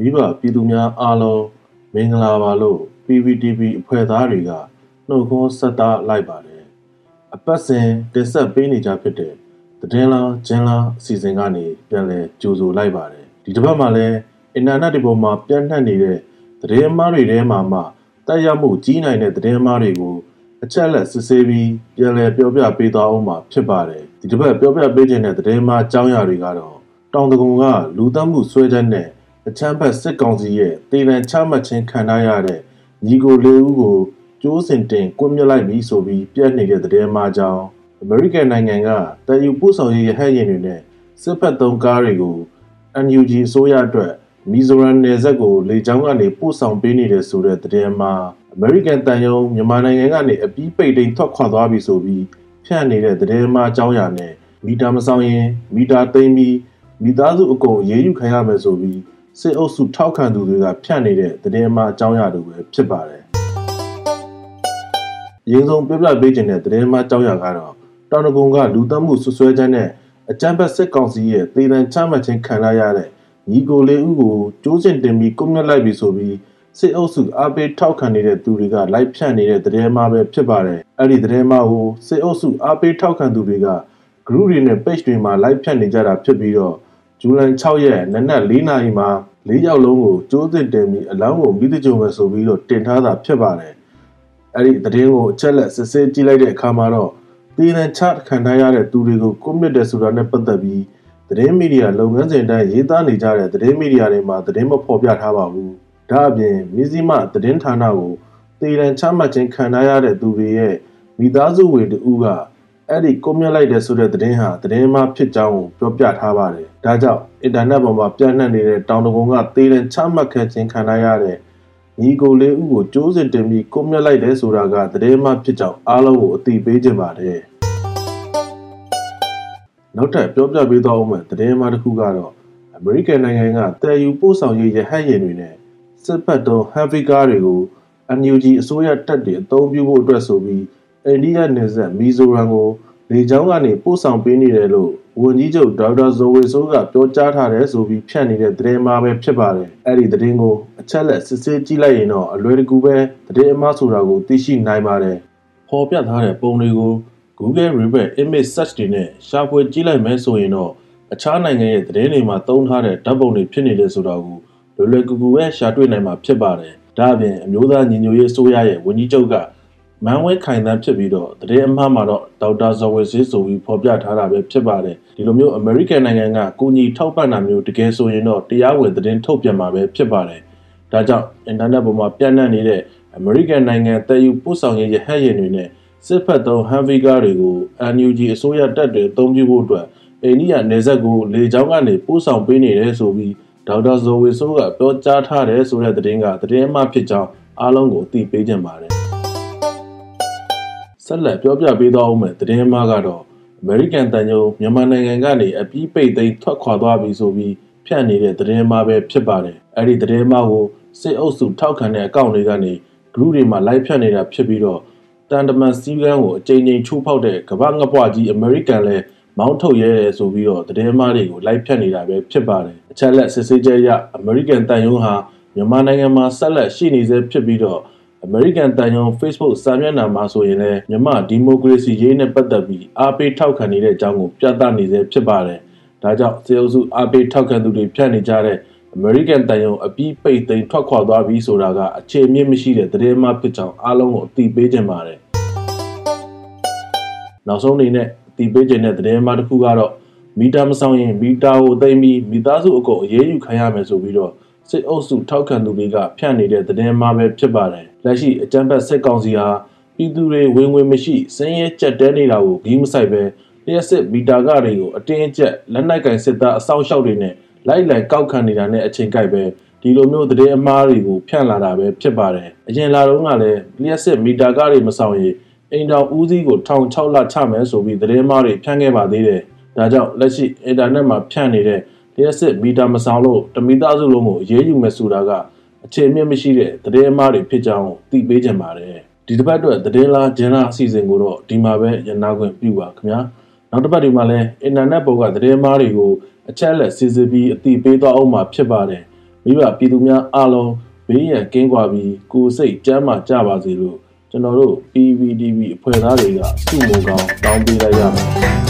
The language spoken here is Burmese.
မိဘပြည်သူများအားလုံးမင်္ဂလာပါလို့ PPTV အဖွဲ့သားတွေကနှုတ်ခွန်းဆက်တာလိုက်ပါတယ်အပတ်စဉ်တင်ဆက်ပေးနေကြဖြစ်တဲ့သတင်းလားဂျင်းလားအစီအစဉ်ကနေပြန်လည်ကြိုဆိုလိုက်ပါတယ်ဒီတစ်ပတ်မှာလည်းအင်တာနက်ဒီပေါ်မှာပြန့်နှံ့နေတဲ့သတင်းအမှားတွေထဲမှာမှတက်ရောက်မှုကြီးနိုင်တဲ့သတင်းအမှားတွေကိုအချက်လက်စစ်ဆေးပြီးပြန်လည်ပြောပြပေးသွားအောင်မှာဖြစ်ပါတယ်ဒီတစ်ပတ်ပြောပြပေးခြင်းတဲ့သတင်းအမှားအကြောင်းအရာတွေကတော့တောင်တကုံကလူသတ်မှုဆွဲချက်နဲ့ အချမ်းဘတ်စစ်ကောင်စီရဲ့တေလန်ချမှတ်ခြင်းခံထားရတဲ့ညီကိုလေးဦးကိုကျိုးစင်တင်ကွပ်မြက်လိုက်ပြီးဆိုပြီးပြတ်နေတဲ့သတင်းမှာကြောင်းအမေရိကန်နိုင်ငံကတည်ယူပို့ဆောင်ရေးရဟတ်ယာဉ်တွေနဲ့စစ်ဖက်သုံးကားတွေကို NUG အစိုးရအတွက်မီဇိုရမ်နယ်စပ်ကိုလေကြောင်းကနေပို့ဆောင်ပေးနေတဲ့ဆိုတဲ့သတင်းမှာအမေရိကန်တန်ယုံမြန်မာနိုင်ငံကနေအပြီးပိတ်တိန်ထွက်ခွာသွားပြီဆိုပြီးဖြန့်နေတဲ့သတင်းမှာအကြောင်းအရာနဲ့မီတာမဆောင်ရင်မီတာသိမ်းပြီးမိသားစုအကုန်အေးအေးယူခံရမယ်ဆိုပြီး စစ်အုပ်စုထောက်ခံသူတွေကဖြန့်နေတဲ့သတင်းမှာအကြောင်းအရာတွေပဲဖြစ်ပါတယ်။ရင်းဆုံးပြပြပေးခြင်းတဲ့သတင်းမှာအကြောင်းအရာကတော့တောင်တကုံကလူသတ်မှုဆွဆွဲချက်နဲ့အကြမ်းဖက်စစ်ကောင်စီရဲ့တေတံချမှတ်ခြင်းခံရတဲ့ညီကိုလေးဦးကိုကျိုးစင်တင်ပြီးကုမြတ်လိုက်ပြီဆိုပြီးစစ်အုပ်စုအားပေးထောက်ခံနေတဲ့သူတွေကလိုက်ဖြန့်နေတဲ့သတင်းမှာပဲဖြစ်ပါတယ်။အဲ့ဒီသတင်းမှာကိုစစ်အုပ်စုအားပေးထောက်ခံသူတွေက group တွေနဲ့ page တွေမှာ live ဖြန့်နေကြတာဖြစ်ပြီးတော့ ဇူလိုင်6ရက်နနက်4နာရီမှာ၄ယောက်လုံးကိုကျိုးစစ်တင်ပြီးအလောင်းကိုမိသကြုံပဲဆိုပြီးတော့တင်ထားတာဖြစ်ပါတယ်။အဲ့ဒီသတင်းကိုအချက်လက်စစ်ဆေးကြည့်လိုက်တဲ့အခါမှာတော့တည်နံချခံထားရတဲ့သူတွေကိုကွန်မြစ်တယ်ဆိုတာနဲ့ပတ်သက်ပြီးသတင်းမီဒီယာလုပ်ငန်းစဉ်တိုင်းရေးသားနေကြတဲ့သတင်းမီဒီယာတွေမှာသတင်းမဖော်ပြထားပါဘူး။ဒါအပြင်မီဇီမသတင်းဌာနကိုတည်နံချမှတ်ခြင်းခံထားရတဲ့သူတွေရဲ့မိသားစုဝင်တူက အဲ့ဒီကွန်မြတ်လိုက်တဲ့ဆိုတဲ့သတင်းဟာသတင်းမှဖြစ်ကြောင်းကိုပြောပြထားပါတယ်။ဒါကြောင့်အင်တာနက်ပေါ်မှာပြန့်နှံ့နေတဲ့တောင်တကုံကသေတဲ့ချမှတ်ခဲ့ခြင်းခံရတဲ့ညီကိုလေးဦးကိုကျိုးစင်တင်ပြီးကွန်မြတ်လိုက်တဲ့ဆိုတာကသတင်းမှဖြစ်ကြောင်းအားလုံးကိုအသိပေးခြင်းပါတယ်။နောက်ထပ်ပြောပြပေးသွားအောင်မယ်သတင်းမှတစ်ခုကတော့အမေရိကန်နိုင်ငံကတည်ယူပို့ဆောင်ရေးရဟတ်ယာဉ်တွေနဲ့စစ်ပတ်တုံး heavy car တွေကို NUG အစိုးရတပ်တွေအသုံးပြုဖို့အတွက်ဆိုပြီး အိန္ဒိယနယ်စပ်မီဇိုရမ်ကိုလေကြောင်းကနေပို့ဆောင်ပေးနေတယ်လို့ဝန်ကြီးချုပ်ဒေါက်တာဇော်ဝေဆိုးကပြောကြားထားတယ်ဆိုပြီးဖြန့်နေတဲ့သတင်းမှာပဲဖြစ်ပါတယ်။အဲ့ဒီသတင်းကိုအချက်လက်စစ်ဆေးကြည့်လိုက်ရင်တော့အလွယ်တကူပဲသတင်းအမှားဆိုတာကိုသိရှိနိုင်ပါတယ်။ပေါ်ပြထားတဲ့ပုံတွေကို Google Reverse Image Search တွေနဲ့ရှာဖွေကြည့်လိုက်မယ်ဆိုရင်တော့အခြားနိုင်ငံရဲ့သတင်းတွေမှာသုံးထားတဲ့ဓာတ်ပုံတွေဖြစ်နေတယ်ဆိုတာကိုလွယ်လွယ်ကူကူပဲရှာတွေ့နိုင်မှာဖြစ်ပါတယ်။ဒါအပြင်အမျိုးသားညီညွတ်ရေးအစိုးရရဲ့ဝန်ကြီးချုပ်က မန်းဝဲခိုင်တန်းဖြစ်ပြီးတော့တရေအမှားမှာတော့ဒေါက်တာဇော်ဝေဆေးဆိုပြီးဖော်ပြထားတာပဲဖြစ်ပါတယ်ဒီလိုမျိုးအမေရိကန်နိုင်ငံကကိုညီထောက်ပံ့တာမျိုးတကယ်ဆိုရင်တော့တရားဝင်သတင်းထုတ်ပြန်မှာပဲဖြစ်ပါတယ်ဒါကြောင့်အင်တာနက်ပေါ်မှာပြန့်နှံ့နေတဲ့အမေရိကန်နိုင်ငံတည်ယူပို့ဆောင်ရေးရဟတ်ယာဉ်တွေနဲ့စစ်ဖက်သုံးဟန်ဗီကားတွေကို NUG အစိုးရတပ်တွေအသုံးပြုဖို့အတွက်အိန္ဒိယနယ်စပ်ကိုလေကြောင်းကနေပို့ဆောင်ပေးနေတယ်ဆိုပြီးဒေါက်တာဇော်ဝေဆိုးကပြောကြားထားတယ်ဆိုတဲ့သတင်းကသတင်းအမှဖြစ်ကြောင်းအားလုံးကိုသိပေးကြပါတယ် ဆက်လက်ပြောပြပေးသွားအောင်မယ်သတင်းမှားကတော့အမေရိကန်တန်ယုံမြန်မာနိုင်ငံကနေအပြီးပိတ်သိမ်းထွက်ခွာသွားပြီဆိုပြီးဖြန့်နေတဲ့သတင်းမှားပဲဖြစ်ပါတယ်အဲ့ဒီသတင်းမှားကိုစစ်အုပ်စုထောက်ခံတဲ့အကောင့်တွေကနေ group တွေမှာ live ဖြန့်နေတာဖြစ်ပြီးတော့တန်တမန်စီးကန်းကိုအကြိမ်ကြိမ်ချိုးဖောက်တဲ့ကမ္ဘာငပွားကြီးအမေရိကန်လဲမောင်းထုတ်ရဲတယ်ဆိုပြီးတော့သတင်းမှားတွေကို live ဖြန့်နေတာပဲဖြစ်ပါတယ်အချက်လက်စစ်ဆေးချက်အရအမေရိကန်တန်ယုံဟာမြန်မာနိုင်ငံမှာဆက်လက်ရှိနေဆဲဖြစ်ပြီးတော့ အမေရိကန်တန်ယုံ Facebook စာမျက်နှာမှာဆိုရင်လည်းမြန်မာဒီမိုကရေစီရေးနဲ့ပတ်သက်ပြီးအားပေးထောက်ခံနေတဲ့အကြောင်းကိုပြသနေစေဖြစ်ပါတယ်။ဒါကြောင့်စေအုပ်စုအားပေးထောက်ခံသူတွေဖြန့်နေကြတဲ့အမေရိကန်တန်ယုံအပြီးပိတ်သိမ်းထွက်ခွာသွားပြီဆိုတာကအခြေအမြင့်မရှိတဲ့သတင်းမှဖြစ်ကြောင်းအားလုံးကိုအသိပေးခြင်းပါတယ်။နောက်ဆုံးအနေနဲ့အသိပေးခြင်းတဲ့သတင်းမှတစ်ခုကတော့မီတာမဆောင်ရင်မီတာကိုသိမ်းပြီးမိသားစုအကုန်အရေးယူခံရမယ်ဆိုပြီးတော့ စစ်အုပ်စုထောက်ခံသူတွေကဖြန့်နေတဲ့သတင်းမှာပဲဖြစ်ပါတယ်။လက်ရှိအကြမ်းဖက်စစ်ကောင်စီဟာပြည်သူတွေဝင်ဝင်မရှိစင်းရဲကြက်တဲနေတာကိုဂီးမဆိုင်ပဲလျှက်စစ်မီတာကတွေကိုအတင်းအကျပ်လက်နက်ကင်စစ်သားအဆောင်ရှောက်တွေနဲ့လိုက်လံကောက်ခံနေတာနဲ့အချိန်ကိုက်ပဲဒီလိုမျိုးသတင်းအမှားတွေကိုဖြန့်လာတာပဲဖြစ်ပါတယ်။အရင်လာတော့ကလည်းလျှက်စစ်မီတာကတွေမဆောင်ရင်အိမ်တော်ဦးစီးကို1600လချမယ်ဆိုပြီးသတင်းမှားတွေဖြန့်ခဲ့ပါသေးတယ်။ဒါကြောင့်လက်ရှိအင်တာနက်မှာဖြန့်နေတဲ့ လျှက်စစ်မီတာမဆောင်လို့တမိသားစုလုံးကိုအေးအေးယူမယ်ဆိုတာကအခြေအမြင့်မရှိတဲ့သတင်းအမှားတွေဖြစ်ကြောင်းသိပေးကြပါတယ်ဒီတစ်ပတ်အတွက်သတင်းလားဂျင်လားအစီအစဉ်ကိုတော့ဒီမှာပဲရနာခွင့်ပြုပါခင်ဗျာနောက်တစ်ပတ်ဒီမှာလည်းအင်တာနက်ပေါ်ကသတင်းအမှားတွေကိုအချက်လက်စစ်စစ်ပြီးအသိပေးသွားအောင်မှာဖြစ်ပါတယ်မိဘပြည်သူများအားလုံးဘေးရန်ကင်းကွာပြီးကိုယ်စိတ်ကျန်းမာကြပါစေလို့ကျွန်တော်တို့ PVDV အဖွဲ့သားတွေကစုမုံကောင်းတောင်းပေးလိုက်ရပါတယ်